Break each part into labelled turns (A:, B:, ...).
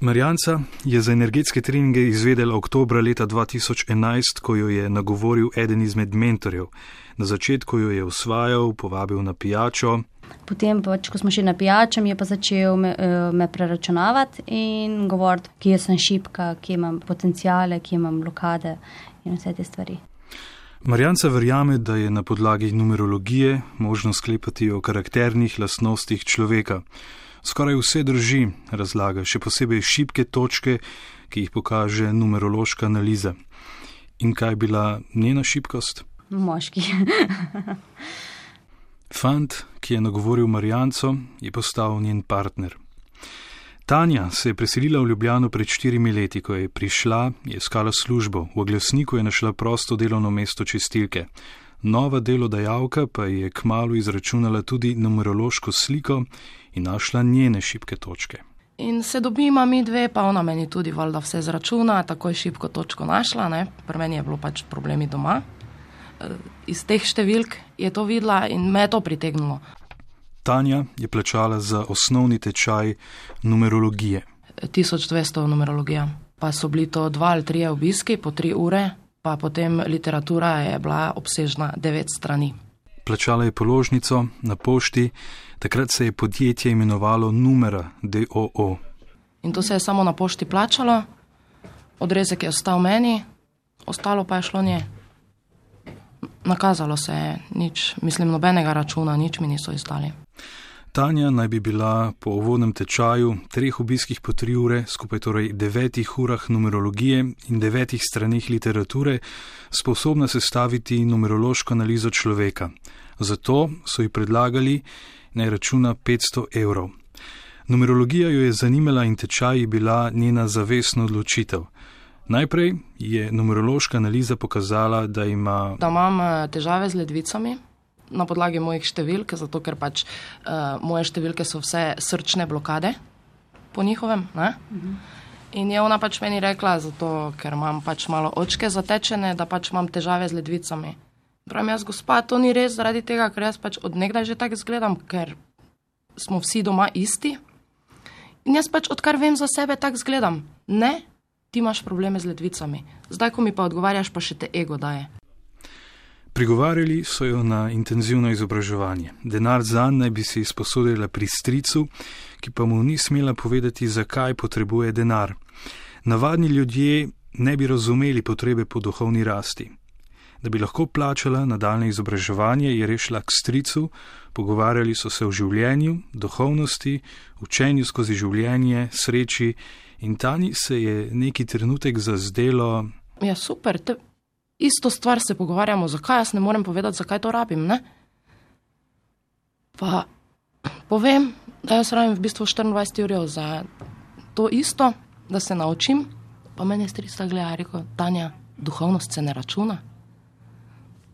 A: Marjanca je za energetske treninge izvedela oktober leta 2011, ko jo je nagovoril eden izmed mentorjev. Na začetku jo je usvajal, povabil na pijačo.
B: Potem, pač, ko smo šli na pijačo, je pa začel me, eh, me preračunavati in govoriti, kje sem šipka, kje imam potencijale, kje imam blokade in vse te stvari.
A: Marjanca verjame, da je na podlagi numerologije možno sklepati o karakternih lastnostih človeka. Skoraj vse drži, razlaga, še posebej šibke točke, ki jih pokaže numerološka analiza. In kaj je bila njena šibkost?
B: Moški.
A: Fant, ki je nagovoril Marjanco, je postal njen partner. Tanja se je preselila v Ljubljano pred štirimi leti, ko je prišla, je iskala službo, v oglasniku je našla prosto delovno mesto čistilke. Nova delodajalka pa je kmalo izračunala tudi numerološko sliko in našla njene šibke točke.
C: In se dobima mi dve, pa ona meni tudi valjda vse zračuna, tako je šibko točko našla, pri meni je bilo pač problemi doma. E, iz teh številk je to videla in me je to pritegnilo.
A: Tanja je plačala za osnovni tečaj numerologije.
C: 1200 numerologija. Pa so bili to dva ali tri obiski po tri ure, pa potem literatura je bila obsežna devet strani.
A: Plačala je položnico na pošti, takrat se je podjetje imenovalo Numera DOO.
C: In to se je samo na pošti plačalo, odrezek je ostal meni, ostalo pa je šlo nje. Nakazalo se je, nič, mislim, nobenega računa, nič mi niso izdali.
A: Tanja naj bi bila po uvodnem tečaju, treh obiskih po tri ure, skupaj torej devetih urah numerologije in devetih stranih literature, sposobna sestaviti numerološko analizo človeka. Zato so ji predlagali naj računa 500 evrov. Numerologija jo je zanimala in tečaj je bila njena zavestna odločitev. Najprej je numerološka analiza pokazala, da ima.
C: Da imam eh, težave z ledvicami na podlagi mojih številk, zato ker pač uh, moje številke so vse srčne blokade po njihovem. Mhm. In je ona pač meni rekla, zato ker imam pač malo očke zatečene, da pač imam težave z ledvicami. Pravim jaz, gospa, to ni res zaradi tega, ker jaz pač odnegdaj že tako izgledam, ker smo vsi doma isti. In jaz pač odkar vem za sebe, tako izgledam. Ne, ti imaš probleme z ledvicami. Zdaj, ko mi pa odgovarjaš, pa še te ego daje.
A: Prigovarjali so jo na intenzivno izobraževanje. Denar za naj bi si izposodila pri stricu, ki pa mu ni smela povedati, zakaj potrebuje denar. Navadni ljudje ne bi razumeli potrebe po duhovni rasti. Da bi lahko plačala nadaljne izobraževanje, je rešila k stricu, pogovarjali so se o življenju, duhovnosti, učenju skozi življenje, sreči In Tani se je neki trenutek zazdelo.
C: Ja, super, te, isto stvar se pogovarjamo, zakaj jaz ne morem povedati, zakaj to rabim. Ne? Pa povem, da jaz rabim v bistvu 24 ur za to isto, da se naučim. Pa meni je strica gleda, rekel, Tanja, duhovnost se ne računa.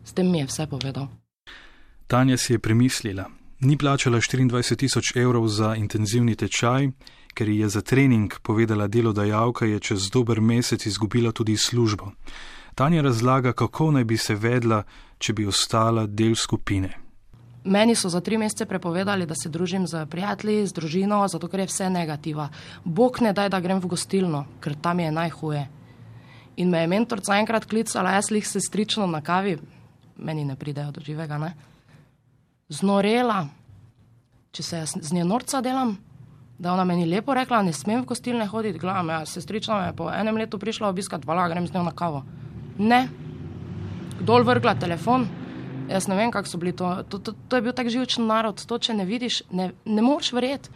C: S tem mi je vse povedal.
A: Tanja si je premislila. Ni plačala 24 tisoč evrov za intenzivni tečaj, ker je za trening povedala delodajalka, je čez dober mesec izgubila tudi službo. Tanja razlaga, kako naj bi se vedla, če bi ostala del skupine.
C: Meni so za tri mesece prepovedali, da se družim z prijatelji, z družino, zato ker je vse negativa. Bog ne daj, da grem v gostilno, ker tam je najhuje. In me je mentorica enkrat klicala, jaz jih se strično na kavi, meni ne pridejo do živega, ne? Znorela, če se jaz z njo norca delam, da ona meni lepo rekla, ne smem v gostilne hoditi, gledam, ja, sestrična me je po enem letu prišla obiskat, vala, grem z njo na kavo. Ne, dol vrgla telefon, jaz ne vem, kako so bili to, to, to, to je bil tak živčen narod, to, če ne vidiš, ne, ne moreš verjeti.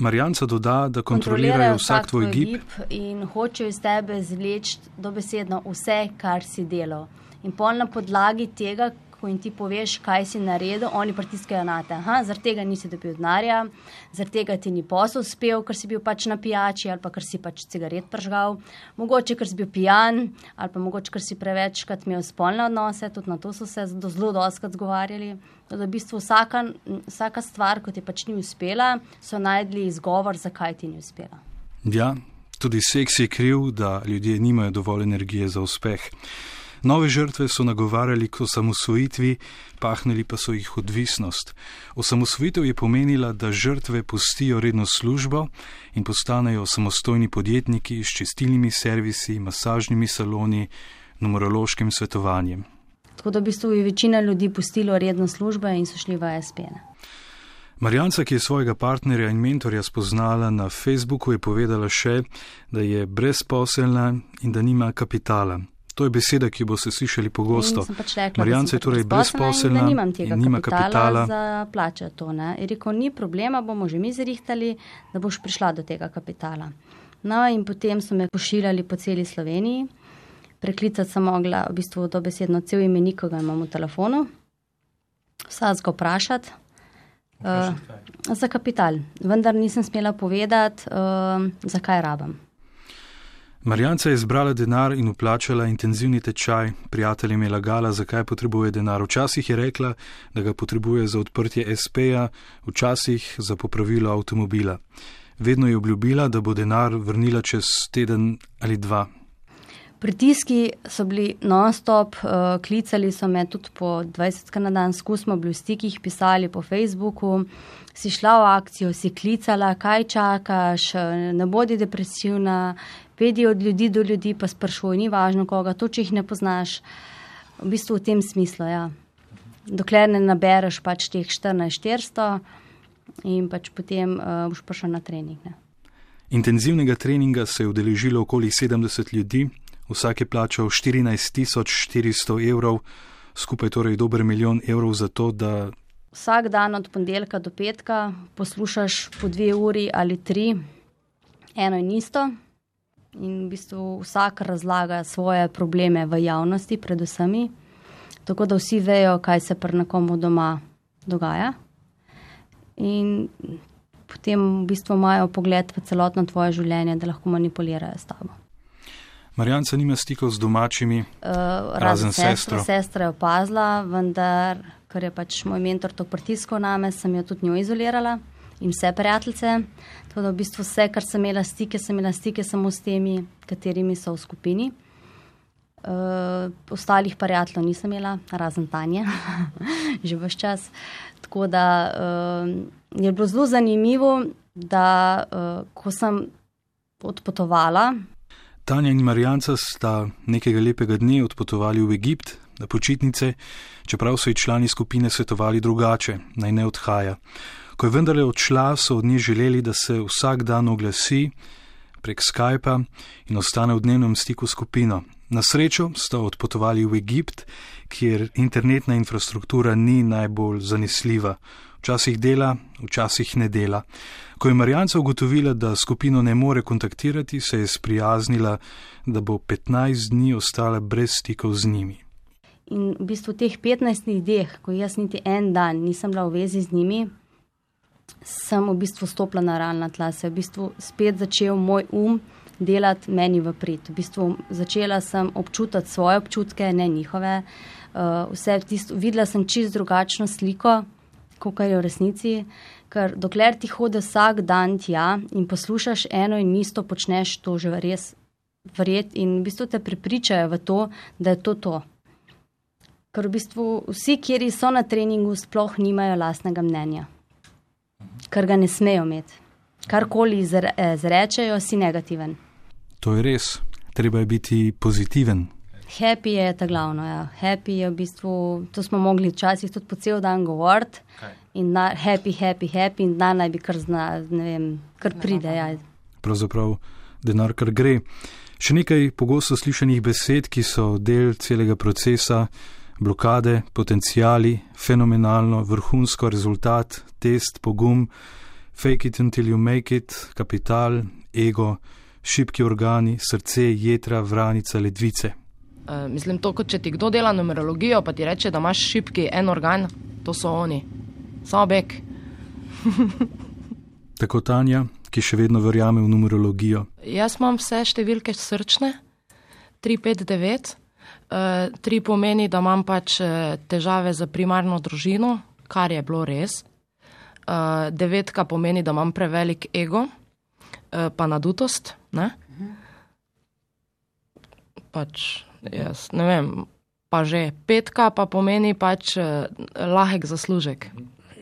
A: Marjanca doda, da kontrolirajo vsak tvoj gib.
B: gib in hočejo iz tebe zleči dobesedno vse, kar si delal. In pol na podlagi tega, ko jim ti poveš, kaj si naredil, oni pritiskajo na te. Zaradi tega nisi dobil denarja, zaradi tega ti ni posel uspel, ker si bil pač na pijači ali pa ker si pač cigaret pržgal, mogoče ker si bil pijan ali pa mogoče ker si prevečkrat imel spolne odnose, tudi na to so se do zelo doskrat zgovarjali. Da v bistvu vsaka, vsaka stvar, ko ti pač ni uspela, so najdli izgovor, zakaj ti ni uspela.
A: Ja, tudi seks je kriv, da ljudje nimajo dovolj energije za uspeh. Nove žrtve so nagovarjali k osamosvojitvi, pahnili pa so jih odvisnost. Osamosvojitev je pomenila, da žrtve pustijo redno službo in postanejo samostojni podjetniki s čistilnimi servisi, masažnimi saloni, numerološkim svetovanjem.
B: Tako da v bistvu je večina ljudi pustilo redno službo in so šli v SP.
A: Marjanca, ki je svojega partnerja in mentorja spoznala na Facebooku, je povedala še, da je brezposelna in da nima kapitala. To je beseda, ki bo se slišali pogosto.
B: Pač rekla,
A: Marjanca je torej brezposelna in, in nima kapitala.
B: Za plače to, ne. Je rekel, ni problema, bomo že mi zrihtali, da boš prišla do tega kapitala. No in potem so me pošiljali po celi Sloveniji. Preklicati sem mogla v bistvu dobesedno cel imenik, ko ga imam v telefonu. Vsak ga vprašati. Uh, za kapital, vendar nisem smela povedati, uh, zakaj rabim.
A: Marjanca je zbrala denar in uplačala intenzivni tečaj, prijateljem je lagala, zakaj potrebuje denar. Včasih je rekla, da ga potrebuje za odprtje SP-ja, včasih za popravilo avtomobila. Vedno je obljubila, da bo denar vrnila čez teden ali dva.
B: Pritiski so bili non-stop, uh, klicali so me tudi po 20 na dan, skusmo bili v stikih, pisali po Facebooku, si šla v akcijo, si klicala, kaj čakaš, ne bodi depresivna, pedi od ljudi do ljudi, pa sprašuj, ni važno koga, to, če jih ne poznaš. V bistvu v tem smislu, ja. Dokler ne nabereš pač teh 14-400 in pač potem uh, boš prišel na trening. Ne.
A: Intenzivnega treninga se je udeležilo okoli 70 ljudi, vsak je plačal 14.400 evrov, skupaj torej dober milijon evrov za to, da.
B: Vsak dan od ponedeljka do petka poslušaš po dve uri ali tri, eno in isto in v bistvu vsak razlaga svoje probleme v javnosti, predvsem, tako da vsi vejo, kaj se pri nekomu doma dogaja. In potem v bistvu imajo pogled v celotno tvoje življenje, da lahko manipulirajo s tabo.
A: Marjanca nima stikov z domačimi, uh, razen sestro.
B: Sestra je opazila, vendar, ker je pač moj mentor to pritiskal name, sem jo tudi njo izolirala in vse prijateljice. Tako da v bistvu vse, kar sem imela stike, sem imela stike samo s temi, katerimi so v skupini. Uh, ostalih prijateljev nisem imela, razen Tanja, že vse čas. Tako da uh, je bilo zelo zanimivo, da uh, ko sem odpotovala.
A: Tanja in Marijanca sta nekega lepega dne odpotovali v Egipt na počitnice, čeprav so ji člani skupine svetovali drugače, naj ne odhaja. Ko je vendarle odšla, so od nje želeli, da se vsak dan oglasi prek Skypa in ostane v dnevnem stiku skupino. Na srečo sta odpotovali v Egipt, kjer internetna infrastruktura ni najbolj zanesljiva. Včasih dela, včasih ne dela. Ko je Marjanca ugotovila, da skupino ne more kontaktirati, se je sprijaznila, da bo 15 dni ostala brez stikov z njimi.
B: In v bistvu teh 15 dneh, ko jaz niti en dan nisem bila v vezi z njimi, sem v bistvu stopila na realna tla, se je v bistvu spet začel moj um delati meni v prid. V bistvu začela sem občutiti svoje občutke, ne njihove. Uh, tisto, videla sem čist drugačno sliko, kot je v resnici. Ker dokler ti hodi vsak dan tja in poslušaš eno in isto, počneš to že res verjet in v bistvu te pripričajo v to, da je to to. Ker v bistvu vsi, kjer so na treningu, sploh nimajo lastnega mnenja ker ga ne smejo imeti. Karkoli izrečejo, si negativen.
A: To je res, treba je biti pozitiven.
B: Happy je ta glavno. Ja. Happy je v bistvu, to smo mogli včasih tudi po cel dan govoriti. In na, happy, happy, happy, in dan naj bi kar zna, ne vem, kar pride. Ja.
A: Pravzaprav denar kar gre. Še nekaj pogosto slišanih besed, ki so del celega procesa blokade, potencijali, fenomenalno, vrhunsko rezultat, test, pogum, fake it until you make it, kapital, ego, šibki organi, srce, jedra, vranica, ledvice.
C: Uh, mislim, to, kot če ti kdo dela numerologijo, pa ti reče, da imaš šibki en organ, to so oni, samo bek.
A: Tako Tanja, ki še vedno verjame v numerologijo.
C: Jaz imam vse številke srčne, 3, 5, 9. Uh, tri pomeni, da imam pač eh, težave z primarno družino, kar je bilo res. Uh, devetka pomeni, da imam prevelik ego, uh, pa nadutost. Ne? Pač Jaz ne vem, pa že petka pa pomeni pač eh, lahek zaslužek.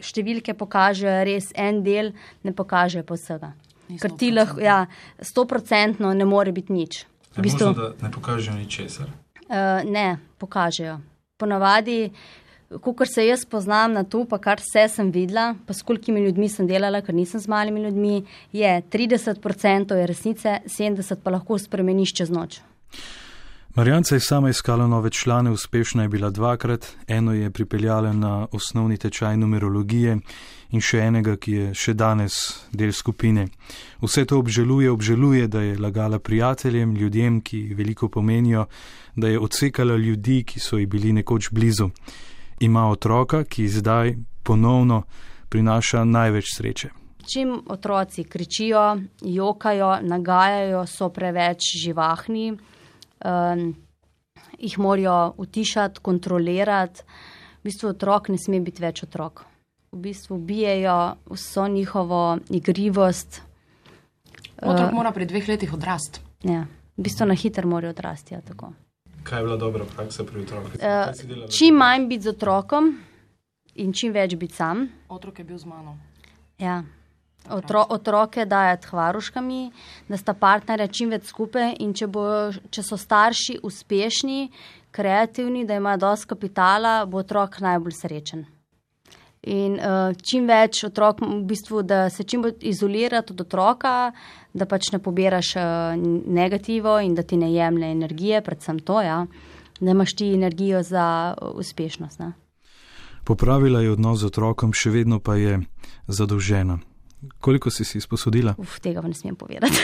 B: Številke pokažejo res en del, ne pokažejo pa vsega. Ker ti lahko, ja, stoprocentno ne more biti nič.
A: V bistvu, možno, ne pokažejo ničesar.
B: Uh, ne, pokažejo. Ponavadi, kot se jaz poznam na to, pa kar vse sem videla, pa s kolikimi ljudmi sem delala, ker nisem z malimi ljudmi, je 30% je resnice, 70% pa lahko spremeniš čez noč.
A: Marjanca je sama iskala nove člane, uspešna je bila dvakrat, eno je pripeljala na osnovni tečaj numerologije in še enega, ki je še danes del skupine. Vse to obžaluje, obžaluje, da je lagala prijateljem, ljudem, ki veliko pomenijo, da je odsekala ljudi, ki so ji bili nekoč blizu. Ima otroka, ki zdaj ponovno prinaša največ sreče.
B: Čim otroci kričijo, jokajo, nagajajo, so preveč živahni um, jih morajo utišati, kontrolirati. V bistvu otrok ne sme biti več otrok. V bistvu bijajo vso njihovo igrivost.
C: Otrok uh, mora pri dveh letih odrasti.
B: Ja, v bistvu na hiter morajo odrasti. Ja,
A: Kaj je bila dobra praksa pri otroku?
B: Uh, čim manj biti z otrokom in čim več biti sam.
C: Otrok je bil z mano.
B: Ja otro, otroke dajati hvaruškami, da sta partnerja čim več skupaj in če, bo, če so starši uspešni, kreativni, da imajo dosti kapitala, bo otrok najbolj srečen. In uh, čim več otrok, v bistvu, da se čim bolj izoliraš od otroka, da pač ne pobiraš uh, negativo in da ti ne jemlje energije, predvsem to, ja, da imaš ti energijo za uh, uspešnost. Ne.
A: Popravila je odnos z otrokom, še vedno pa je zadolžena. Koliko si si izposodila?
B: Uf, tega ne smem povedati.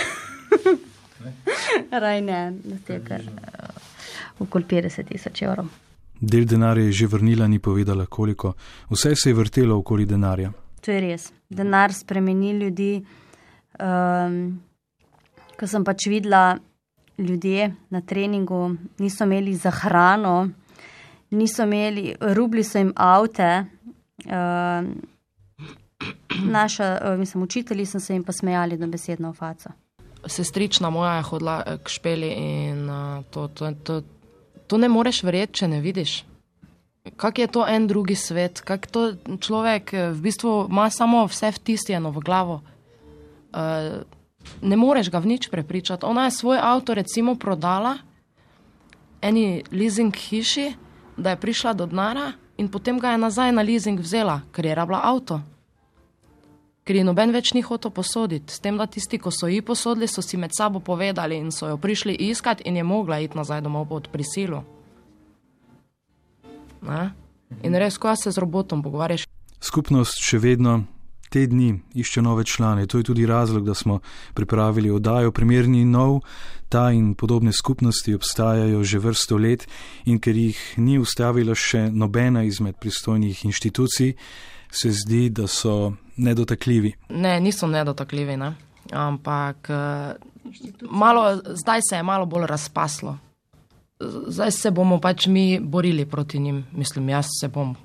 B: Raj ne, na tega. Okoli 50 tisoč evrov.
A: Del denarja je že vrnila, ni povedala koliko. Vse se je vrtelo okoli denarja.
B: To je res. Denar spremeni ljudi. Um, ko sem pač videla ljudje na treningu, niso imeli za hrano, niso imeli, rubli so jim avte. Um, naša, eh, mislim, učitelji so se jim pa smejali do besedno v faco.
C: Sestrična moja je hodila eh, k špeli in uh, to, to, to, to ne moreš verjeti, če ne vidiš. Kak je to en drugi svet, kak to človek v bistvu ima samo vse vtisnjeno v glavo. Uh, ne moreš ga v nič prepričati. Ona je svoj avto recimo prodala eni leasing hiši, da je prišla do dnara in potem ga je nazaj na leasing vzela, ker je rabila avto ker je noben več ni hotel posoditi. S tem, da tisti, ko so ji posodili, so si med sabo povedali in so jo prišli iskat in je mogla iti nazaj domov pod prisilo. Ne? In res, ko se z robotom pogovarjaš.
A: Skupnost še vedno te dni išče nove člane. To je tudi razlog, da smo pripravili oddajo Primerni nov. Ta in podobne skupnosti obstajajo že vrsto let in ker jih ni ustavila še nobena izmed pristojnih inštitucij, se zdi, da so nedotakljivi.
C: Ne, niso nedotakljivi, ne? ampak eh, malo, zdaj se je malo bolj razpaslo. Zdaj se bomo pač mi borili proti njim, mislim, jaz se bom,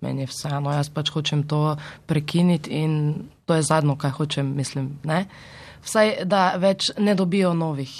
C: meni je vseeno, jaz pač hočem to prekiniti in to je zadnjo, kaj hočem, mislim, ne. Vsaj, da več ne dobijo novih.